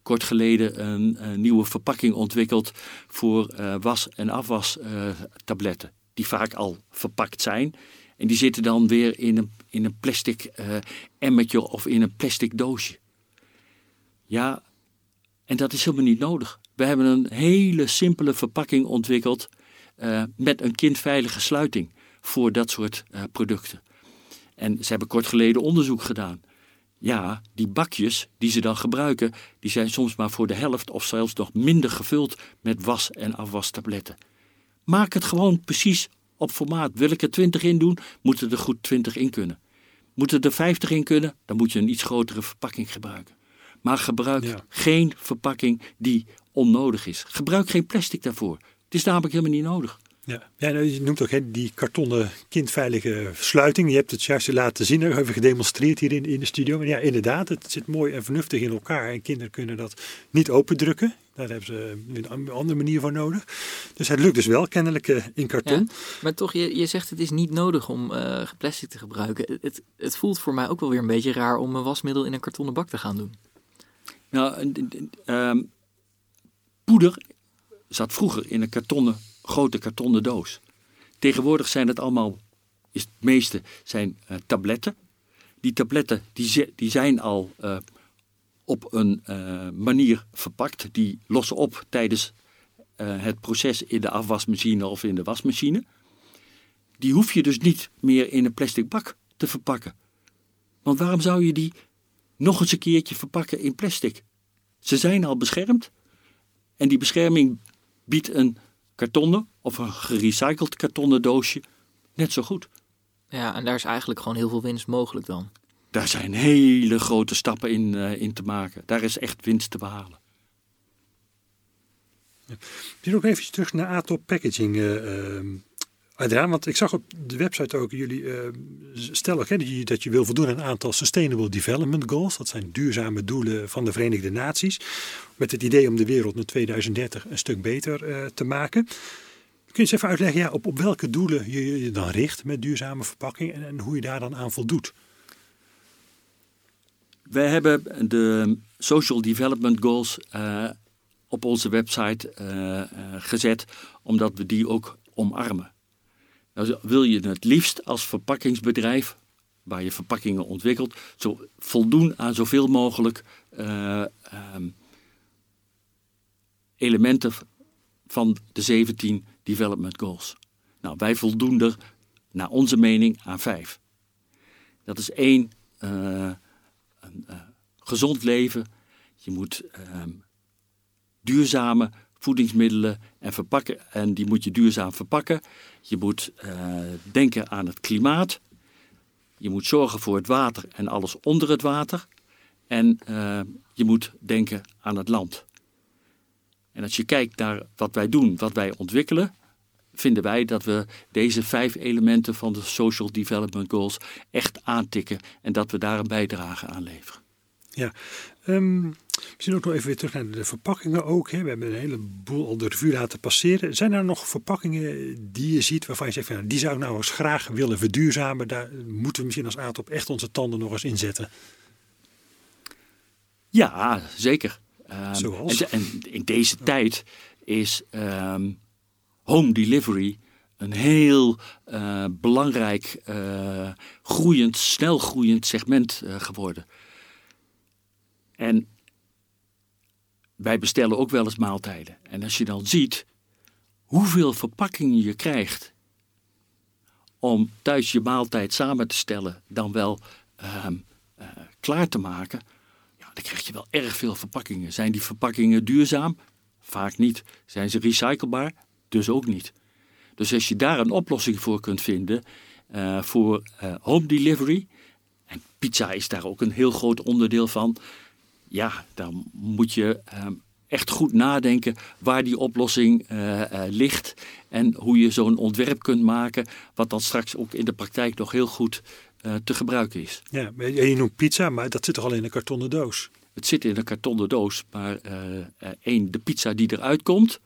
kort geleden een, een, nieuwe verpakking ontwikkeld voor was- en afwas-tabletten. die vaak al verpakt zijn. En die zitten dan weer in een, in een plastic emmertje of in een plastic doosje. Ja, en dat is helemaal niet nodig. We hebben een hele simpele verpakking ontwikkeld uh, met een kindveilige sluiting voor dat soort uh, producten. En ze hebben kort geleden onderzoek gedaan. Ja, die bakjes die ze dan gebruiken, die zijn soms maar voor de helft of zelfs nog minder gevuld met was- en afwastabletten. Maak het gewoon precies op formaat. Wil ik er 20 in doen, moeten er goed 20 in kunnen. Moeten er 50 in kunnen, dan moet je een iets grotere verpakking gebruiken. Maar gebruik geen verpakking die onnodig is. Gebruik geen plastic daarvoor. Het is namelijk helemaal niet nodig. Ja, ja nou, je noemt ook hè, die kartonnen kindveilige sluiting. Je hebt het juist laten zien, even gedemonstreerd hier in, in de studio. Maar ja, inderdaad, het zit mooi en vernuftig in elkaar. En kinderen kunnen dat niet opendrukken. Daar hebben ze een andere manier voor nodig. Dus het lukt dus wel, kennelijk eh, in karton. maar toch, je, je zegt het is niet nodig om uh, plastic te gebruiken. Het, het voelt voor mij ook wel weer een beetje raar om een wasmiddel in een kartonnen bak te gaan doen. Nou, um, poeder zat vroeger in een kartonnen, grote kartonnen doos. Tegenwoordig zijn het allemaal, is het meeste zijn uh, tabletten. Die tabletten die, die zijn al uh, op een uh, manier verpakt. Die lossen op tijdens het proces in de afwasmachine of in de wasmachine. Die hoef je dus niet meer in een plastic bak te verpakken. Want waarom zou je die nog eens een keertje verpakken in plastic? Ze zijn al beschermd. En die bescherming biedt een kartonnen of een gerecycled kartonnen doosje net zo goed. Ja, en daar is eigenlijk gewoon heel veel winst mogelijk dan. Daar zijn hele grote stappen in, uh, in te maken. Daar is echt winst te behalen. Ja. Nog even terug naar ATOP Packaging. Uh, Adriaan, want ik zag op de website ook jullie uh, stellen hè, dat, je, wil voldoen aan een aantal Sustainable Development Goals. Dat zijn duurzame doelen van de Verenigde Naties. Met het idee om de wereld naar 2030 een stuk beter uh, te maken. je eens even uitleggen op, op welke doelen je je dan richt met duurzame verpakking en, en hoe je daar dan aan voldoet? Wij hebben de Social Development Goals uh, op onze website gezet, omdat we die ook omarmen. Nou, wil je het liefst als verpakkingsbedrijf, waar je verpakkingen ontwikkelt, zo voldoen aan zoveel mogelijk um, elementen van de 17 Development Goals. Nou, wij voldoen er naar onze mening aan vijf. Dat is één, uh, een uh, gezond leven. Je moet uh, duurzame voedingsmiddelen en verpakken en die moet je duurzaam verpakken. Je moet uh, denken aan het klimaat. Je moet zorgen voor het water en alles onder het water. En je moet denken aan het land. En als je kijkt naar wat wij doen, wat wij ontwikkelen, vinden wij dat we deze vijf elementen van de Social Development Goals echt aantikken en dat we daar een bijdrage aan leveren. Ja, um, misschien ook nog even weer terug naar de verpakkingen ook. Hè. We hebben een heleboel al de revue laten passeren. Zijn er nog verpakkingen die je ziet waarvan je zegt, van, nou, die zou ik nou eens graag willen verduurzamen. Daar moeten we misschien als aard echt onze tanden nog eens inzetten. Ja, zeker. Um, Zoals? En, en, in deze tijd is um, home delivery een heel uh, belangrijk, uh, groeiend, snel groeiend segment uh, geworden. En wij bestellen ook wel eens maaltijden. En als je dan ziet hoeveel verpakkingen je krijgt om thuis je maaltijd samen te stellen, dan wel ehm, klaar te maken, dan krijg je wel erg veel verpakkingen. Zijn die verpakkingen duurzaam? Vaak niet. Zijn ze recyclebaar? Dus ook niet. Dus als je daar een oplossing voor kunt vinden uh, voor uh, home delivery, en pizza is daar ook een heel groot onderdeel van, ja, dan moet je uh, echt goed nadenken waar die oplossing ligt en hoe je zo'n ontwerp kunt maken, wat dan straks ook in de praktijk nog heel goed uh, te gebruiken is. Ja, je noemt pizza, maar dat zit toch al in een kartonnen doos? Het zit in een kartonnen doos, maar één, de pizza die eruit komt,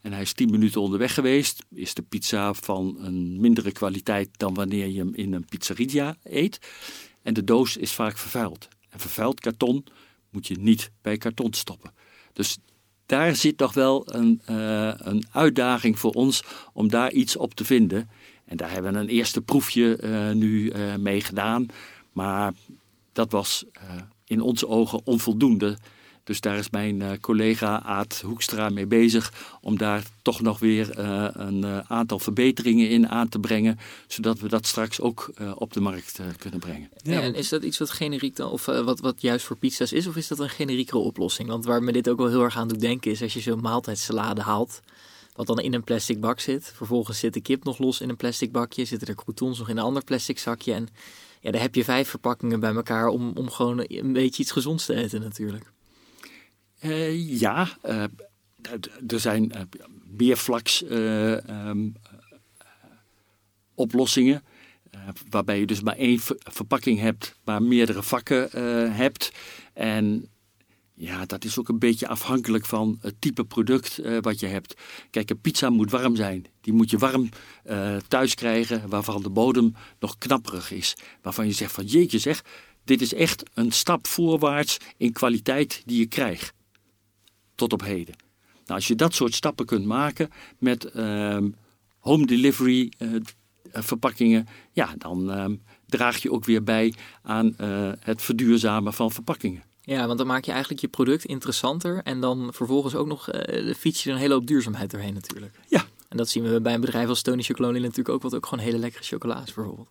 en hij is tien minuten onderweg geweest, is de pizza van een mindere kwaliteit dan wanneer je hem in een pizzeria eet. En de doos is vaak vervuild. En vervuild karton moet je niet bij karton stoppen. Dus daar zit nog wel een, een uitdaging voor ons om daar iets op te vinden. En daar hebben we een eerste proefje uh, nu uh, mee gedaan. Maar dat was in onze ogen onvoldoende. Dus daar is mijn collega Aad Hoekstra mee bezig om daar toch nog weer een aantal verbeteringen in aan te brengen, zodat we dat straks ook op de markt kunnen brengen. Ja. En is dat iets wat generiek dan, of wat, wat juist voor pizza's is, of is dat een generiekere oplossing? Want waar me dit ook wel heel erg aan doet denken is als je zo'n maaltijdsalade haalt, wat dan in een plastic bak zit. Vervolgens zit de kip nog los in een plastic bakje. Zitten er croutons nog in een ander plastic zakje. En ja, daar heb je vijf verpakkingen bij elkaar om, om gewoon een beetje iets gezonds te eten natuurlijk. Uh, ja, uh, er zijn uh, oplossingen. waarbij je dus maar één verpakking hebt, maar meerdere vakken hebt. En ja, dat is ook een beetje afhankelijk van het type product wat je hebt. Kijk, een pizza moet warm zijn. Die moet je warm thuis krijgen, waarvan de bodem nog knapperig is. Waarvan je zegt van jeetje zeg, dit is echt een stap voorwaarts in kwaliteit die je krijgt. Tot op heden. Nou, als je dat soort stappen kunt maken met uh, home delivery uh, verpakkingen, ja, dan draag je ook weer bij aan het verduurzamen van verpakkingen. Ja, want dan maak je eigenlijk je product interessanter en dan vervolgens ook nog uh, fiets je er een hele hoop duurzaamheid doorheen natuurlijk. Ja. En dat zien we bij een bedrijf als Tony Chocolonely natuurlijk ook, wat ook gewoon hele lekkere chocola is bijvoorbeeld.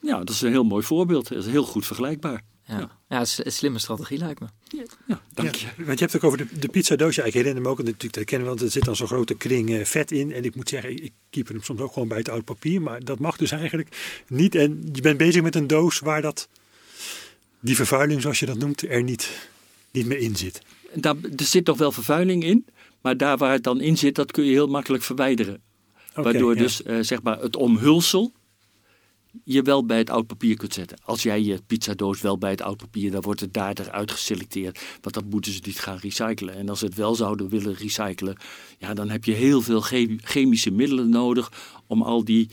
Ja, dat is een heel mooi voorbeeld. Dat is heel goed vergelijkbaar. Ja, ja. ja een slimme strategie lijkt me. Ja, ja dank je. want je hebt het ook over de, de pizzadoosje. Ik herinner me ook, natuurlijk, dat kennen want er zit dan zo'n grote kring uh, vet in. En ik moet zeggen, ik keep hem soms ook gewoon bij het oud papier. Maar dat mag dus eigenlijk niet. En je bent bezig met een doos waar dat die vervuiling, zoals je dat noemt, er niet, niet meer in zit. Daar, er zit toch wel vervuiling in, maar daar waar het dan in zit, dat kun je heel makkelijk verwijderen. Okay, Waardoor ja. dus uh, zeg maar het omhulsel, je wel bij het oud papier kunt zetten. Als jij je pizzadoos wel bij het oud papier, dan wordt het daar eruit geselecteerd. Want dat moeten ze niet gaan recyclen. En als ze het wel zouden willen recyclen, ja, dan heb je heel veel chemische middelen nodig om al die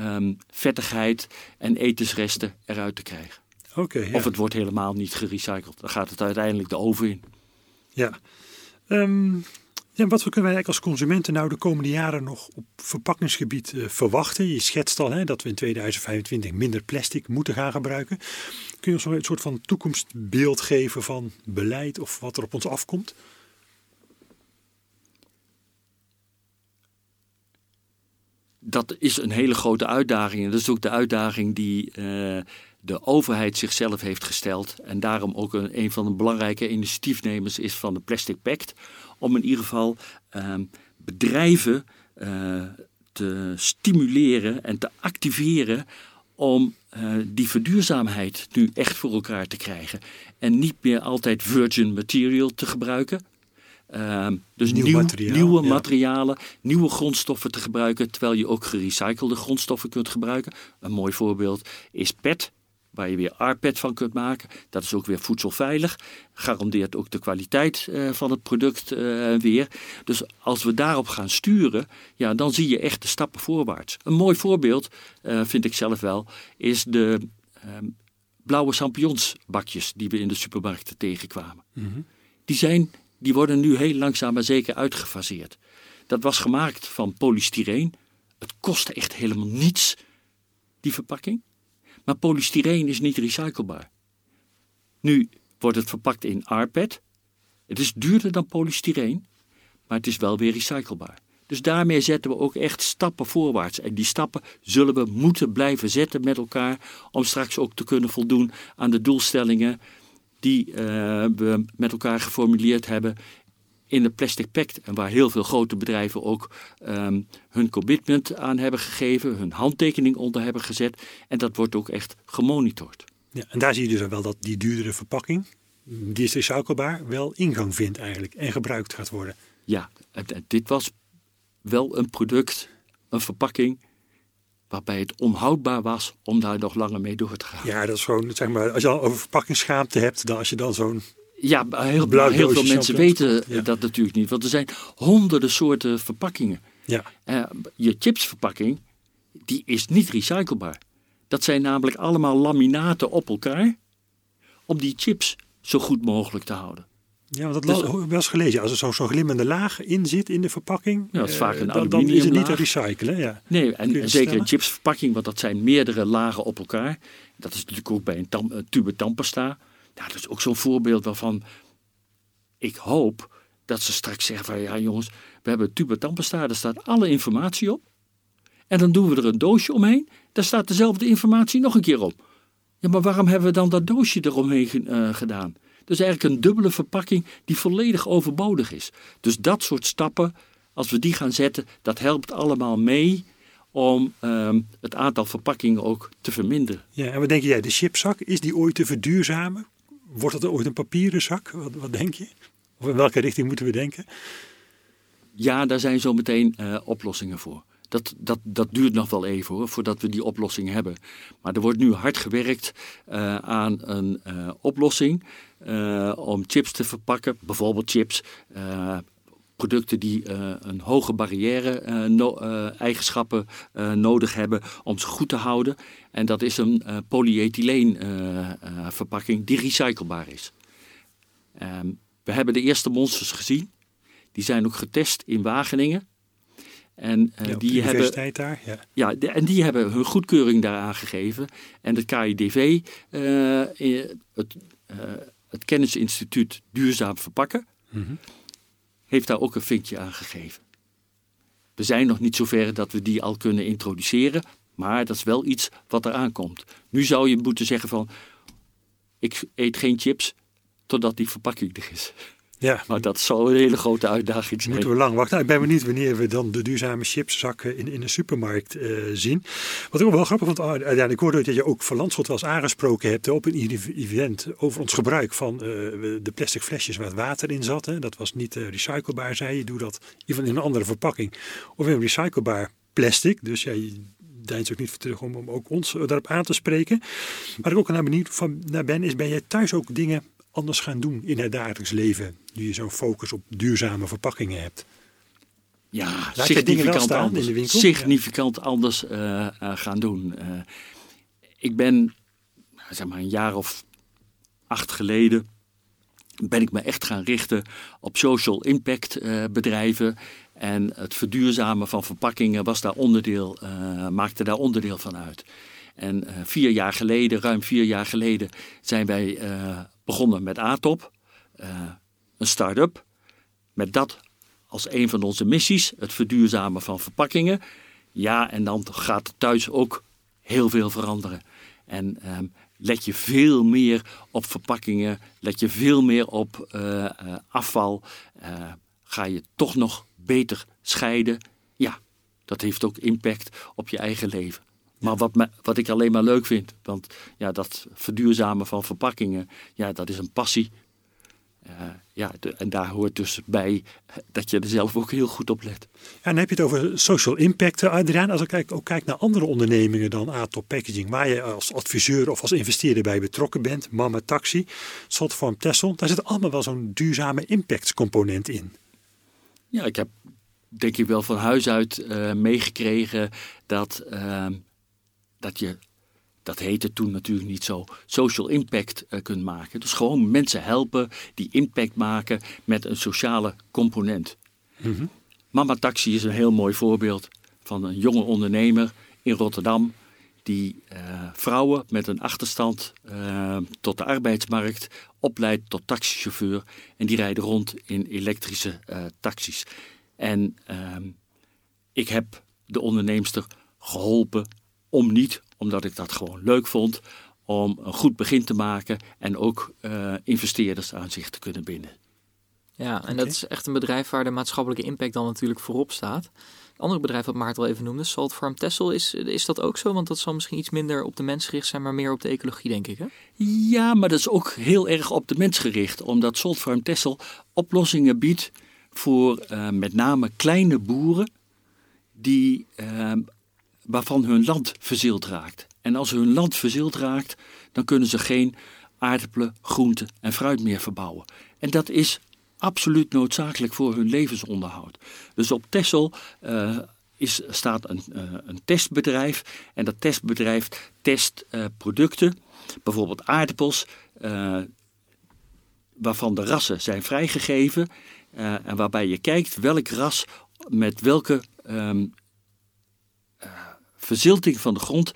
um, vettigheid en etensresten eruit te krijgen. Oké. Of het wordt helemaal niet gerecycled. Dan gaat het uiteindelijk de oven in. Ja. Um, ja, wat kunnen wij als consumenten nou de komende jaren nog op verpakkingsgebied uh, verwachten? Je schetst al hè, dat we in 2025 minder plastic moeten gaan gebruiken. Kun je ons een soort van toekomstbeeld geven van beleid of wat er op ons afkomt? Dat is een hele grote uitdaging. En dat is ook de uitdaging die uh, de overheid zichzelf heeft gesteld. En daarom ook een, een van de belangrijke initiatiefnemers is van de Plastic Pact om in ieder geval ehm, bedrijven uh, te stimuleren en te activeren om uh, die verduurzaamheid nu echt voor elkaar te krijgen. En niet meer altijd virgin material te gebruiken. Uh, dus nieuw, materiaal, nieuwe materialen, nieuwe grondstoffen te gebruiken, terwijl je ook gerecyclede grondstoffen kunt gebruiken. Een mooi voorbeeld is PET waar je weer RPET van kunt maken. Dat is ook weer voedselveilig. Garandeert ook de kwaliteit uh, van het product uh, weer. Dus als we daarop gaan sturen, ja, dan zie je echt de stappen voorwaarts. Een mooi voorbeeld, uh, vind ik zelf wel, is de ehm, blauwe champignonsbakjes die we in de supermarkten tegenkwamen. Mm -hmm. Die, zijn, die worden nu heel langzaam maar zeker uitgefaseerd. Dat was gemaakt van polystyreen. Het kostte echt helemaal niets, die verpakking. Maar polystyreen is niet recyclebaar. Nu wordt het verpakt in RPET. Het is duurder dan polystyreen, maar het is wel weer recyclebaar. Dus daarmee zetten we ook echt stappen voorwaarts. En die stappen zullen we moeten blijven zetten met elkaar om straks ook te kunnen voldoen aan de doelstellingen die uh, we met elkaar geformuleerd hebben in de Plastic Pact. En waar heel veel grote bedrijven ook um, hun commitment aan hebben gegeven, hun handtekening onder hebben gezet. En dat wordt ook echt gemonitord. Ja, en daar zie je dus wel dat die duurdere verpakking, die is recyclebaar, wel ingang vindt eigenlijk en gebruikt gaat worden. Ja, dit was wel een product, een verpakking waarbij het onhoudbaar was om daar nog langer mee door te gaan. Ja, dat is gewoon, zeg maar, als je al over verpakkingsschaamte hebt, dan als je dan zo'n ja, heel, heel veel mensen weten dat natuurlijk niet. Want er zijn honderden soorten verpakkingen. Ja. Uh, je chipsverpakking, die is niet recyclebaar. Dat zijn namelijk allemaal laminaten op elkaar om die chips zo goed mogelijk te houden. Ja, want dat dus, wel eens gelezen. Als er zo'n zo glimmende laag in zit in de verpakking, ja, dat is vaak een uh, dan, is het niet te recyclen. Ja. Nee, en, en zeker een chipsverpakking, want dat zijn meerdere lagen op elkaar. Dat is natuurlijk ook bij een tam, tube tandpasta. Nou, dat is ook zo'n voorbeeld waarvan ik hoop dat ze straks zeggen van ja jongens, we hebben tandpasta, daar staat alle informatie op. En dan doen we er een doosje omheen, daar staat dezelfde informatie nog een keer op. Ja, maar waarom hebben we dan dat doosje eromheen uh, gedaan? Dus eigenlijk een dubbele verpakking die volledig overbodig is. Dus dat soort stappen, als we die gaan zetten, dat helpt allemaal mee om um, het aantal verpakkingen ook te verminderen. Ja, en wat denk jij, de chipzak, is die ooit te verduurzamen? Wordt het ooit een papieren zak? Wat, wat denk je? Of in welke richting moeten we denken? Ja, daar zijn zo meteen uh, oplossingen voor. Dat, dat, dat duurt nog wel even hoor, voordat we die oplossing hebben. Maar er wordt nu hard gewerkt uh, aan een uh, oplossing om chips te verpakken. Bijvoorbeeld chips, producten die een hoge barrière eigenschappen nodig hebben om ze goed te houden. En dat is een uh, polyethyleen uh, uh, verpakking die recyclebaar is. Um, we hebben de eerste monsters gezien. Die zijn ook getest in Wageningen. En ja, die hebben, daar, ja. Ja, de, en die hebben hun goedkeuring daaraan gegeven. En het KIDV, het, het Kennisinstituut Duurzaam Verpakken, mm -hmm. heeft daar ook een vinkje aan gegeven. We zijn nog niet zover dat we die al kunnen introduceren, maar dat is wel iets wat eraan komt. Nu zou je moeten zeggen van, ik eet geen chips totdat die verpakking er is. Ja. Maar dat zal een hele grote uitdaging zijn. Moeten we lang wachten. Nou, ik ben benieuwd wanneer we dan de duurzame chipszakken in, in de supermarkt uh, zien. Wat ik ook wel grappig vond, uh, uiteindelijk hoorde dat je ook Van Landschot wel eens aangesproken hebt op een event over ons gebruik van uh, de plastic flesjes waar het water in zat. Hè. Dat was niet recyclebaar, zei je. Doe dat in een andere verpakking of in een recyclebaar plastic. Dus ja, deins ook niet voor terug om, om ook ons daarop aan te spreken. Waar ik ook naar benieuwd van naar ben, is ben jij thuis ook dingen anders gaan doen in het dagelijks leven? Nu je zo'n focus op duurzame verpakkingen hebt. Ja, significant anders, in de winkel? significant anders uh, gaan doen. Uh, ik ben, zeg maar een jaar of acht geleden, ben ik me echt gaan richten op social impact bedrijven. En het verduurzamen van verpakkingen was daar onderdeel, maakte daar onderdeel van uit. En vier jaar geleden, ruim vier jaar geleden, zijn wij begonnen met ATOP, een start-up. Met dat als een van onze missies, het verduurzamen van verpakkingen. Ja, en dan gaat thuis ook heel veel veranderen. En um, let je veel meer op verpakkingen, let je veel meer op afval. Ga je toch nog beter scheiden? Ja, dat heeft ook impact op je eigen leven. Maar wat, me, wat ik alleen maar leuk vind, want ja, dat verduurzamen van verpakkingen, ja, dat is een passie uh, ja, en daar hoort dus bij dat je er zelf ook heel goed op let. Ja, en dan heb je het over social impact, eh, Adriaan. Als ik kijk, ook kijk naar andere ondernemingen dan Atop Packaging, waar je als adviseur of als investeerder bij betrokken bent, Mama Taxi, Slotform Tessel, daar zit allemaal wel zo'n duurzame impactcomponent in. Ja, ik heb denk ik wel van huis uit uh, meegekregen dat, uh, dat je dat heette toen natuurlijk niet zo, social impact uh, kunt maken. Dus gewoon mensen helpen die impact maken met een sociale component. Mm Mama Taxi is een heel mooi voorbeeld van een jonge ondernemer in Rotterdam die uh, vrouwen met een achterstand tot de arbeidsmarkt opleidt tot taxichauffeur. En die rijden rond in elektrische taxis. En ehm, ik heb de onderneemster geholpen om niet omdat ik dat gewoon leuk vond om een goed begin te maken en ook uh, investeerders aan zich te kunnen binden. Ja, en dat is echt een bedrijf waar de maatschappelijke impact dan natuurlijk voorop staat. Andere bedrijf wat Maart al even noemde, Salt Farm Tessel, is, is dat ook zo? Want dat zal misschien iets minder op de mens gericht zijn, maar meer op de ecologie, denk ik. Hè? Ja, maar dat is ook heel erg op de mens gericht, omdat Salt Farm Tessel oplossingen biedt voor uh, met name kleine boeren die uh, waarvan hun land verzild raakt. En als hun land verzild raakt, dan kunnen ze geen aardappelen, groenten en fruit meer verbouwen. En dat is absoluut noodzakelijk voor hun levensonderhoud. Dus op Texel uh, is, staat een, uh, een, testbedrijf en dat testbedrijf test uh, producten, bijvoorbeeld aardappels, waarvan de rassen zijn vrijgegeven en waarbij je kijkt welk ras met welke um, verzilting van de grond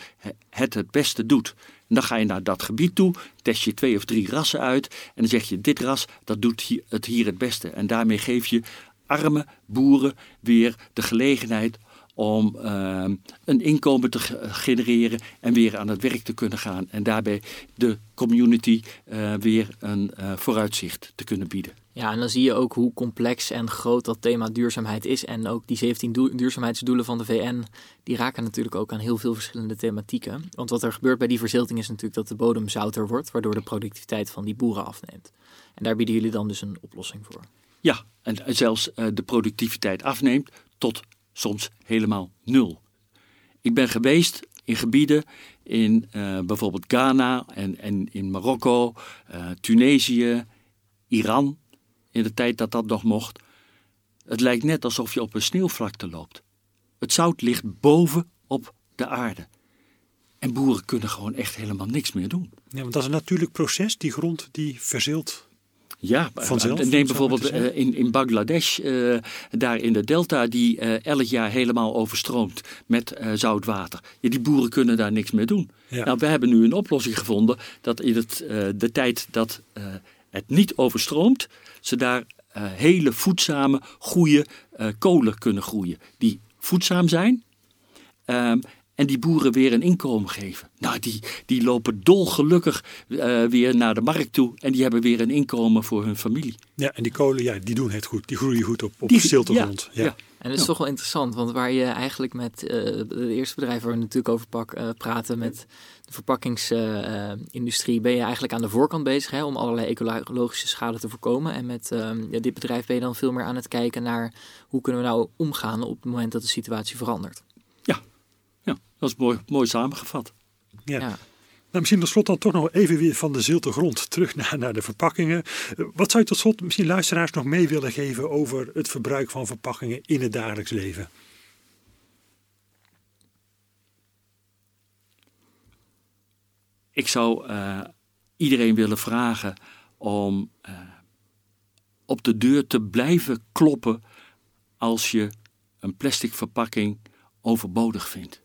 het het beste doet. En dan ga je naar dat gebied toe, test je twee of drie rassen uit en dan zeg je dit ras dat doet het hier het beste. En daarmee geef je arme boeren weer de gelegenheid om uh, een inkomen te genereren en weer aan het werk te kunnen gaan. En daarbij de community uh, weer een uh, vooruitzicht te kunnen bieden. Ja, en dan zie je ook hoe complex en groot dat thema duurzaamheid is. En ook die 17 duurzaamheidsdoelen van de VN, die raken natuurlijk ook aan heel veel verschillende thematieken. Want wat er gebeurt bij die verzilting is natuurlijk dat de bodem zouter wordt, waardoor de productiviteit van die boeren afneemt. En daar bieden jullie dan dus een oplossing voor. Ja, en zelfs uh, de productiviteit afneemt tot soms helemaal nul. Ik ben geweest in gebieden in uh, bijvoorbeeld Ghana en, en in Marokko, Tunesië, Iran, in de tijd dat dat nog mocht. Het lijkt net alsof je op een sneeuwvlakte loopt. Het zout ligt boven op de aarde. En boeren kunnen gewoon echt helemaal niks meer doen. Ja, want dat is een natuurlijk proces, die grond die verzilt ja, vanzelf. Neem bijvoorbeeld uh, in, in Bangladesh, uh, daar in de delta, die uh, elk jaar helemaal overstroomt met zout water. Ja, die boeren kunnen daar niks meer doen. Ja. Nou, we hebben nu een oplossing gevonden dat in het, de tijd dat het niet overstroomt, ze daar hele voedzame, goede kolen kunnen groeien. Die voedzaam zijn. Um, en die boeren weer een inkomen geven. Nou, die, die lopen dolgelukkig uh, weer naar de markt toe en die hebben weer een inkomen voor hun familie. Ja, en die kolen, ja, die doen het goed. Die groeien goed op, op grond. Ja, ja. En dat is toch wel interessant, want waar je eigenlijk met uh, het eerste bedrijf waar we natuurlijk over pak, uh, praten, met de verpakkingsindustrie, ben je eigenlijk aan de voorkant bezig hè, om allerlei ecologische schade te voorkomen. En met ja, dit bedrijf ben je dan veel meer aan het kijken naar hoe kunnen we nou omgaan op het moment dat de situatie verandert. Dat is mooi, mooi samengevat. Ja. Nou, misschien tot slot dan toch nog even weer van de zilte grond terug naar, naar de verpakkingen. Eh, wat zou je tot slot misschien luisteraars nog mee willen geven over het verbruik van verpakkingen in het dagelijks leven? Ik zou uh, iedereen willen vragen om uh, op de deur te blijven kloppen als je een plastic verpakking overbodig vindt.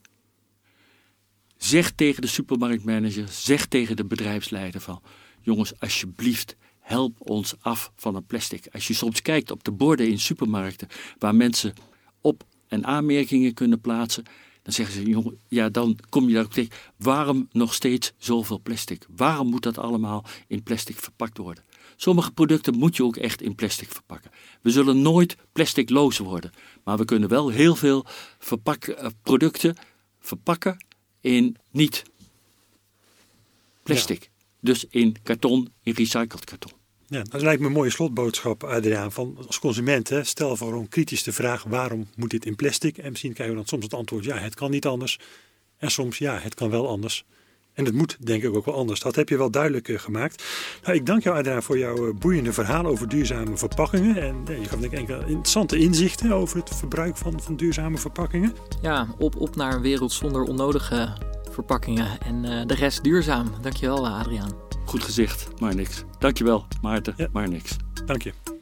Zeg tegen de supermarktmanager, zeg tegen de bedrijfsleider van jongens, alsjeblieft, help ons af van een plastic. Als je soms kijkt op de borden in supermarkten waar mensen op- en aanmerkingen kunnen plaatsen, dan zeggen ze, jongen, ja, dan kom je daar ook tegen. Waarom nog steeds zoveel plastic? Waarom moet dat allemaal in plastic verpakt worden? Sommige producten moet je ook echt in plastic verpakken. We zullen nooit plasticloos worden, maar we kunnen wel heel veel eh, producten verpakken in niet plastic. Dus in karton, in recycled karton. Ja, dat lijkt me een mooie slotboodschap, Adriaan. Van als consument, hè, stel vooral kritisch de vraag: waarom moet dit in plastic? En misschien krijgen we dan soms het antwoord: ja, het kan niet anders. En soms ja, het kan wel anders. En het moet denk ik ook wel anders. Dat heb je wel duidelijk uh, gemaakt. Nou, ik dank jou Adriaan voor jouw uh, boeiende verhaal over duurzame verpakkingen. En uh, je gaf denk ik enkele interessante inzichten over het verbruik van, van duurzame verpakkingen. Ja, op, op naar een wereld zonder onnodige verpakkingen. En de rest duurzaam. Dankjewel Adriaan. Goed gezicht, maar niks. Dankjewel Maarten, ja. maar niks. Dank je.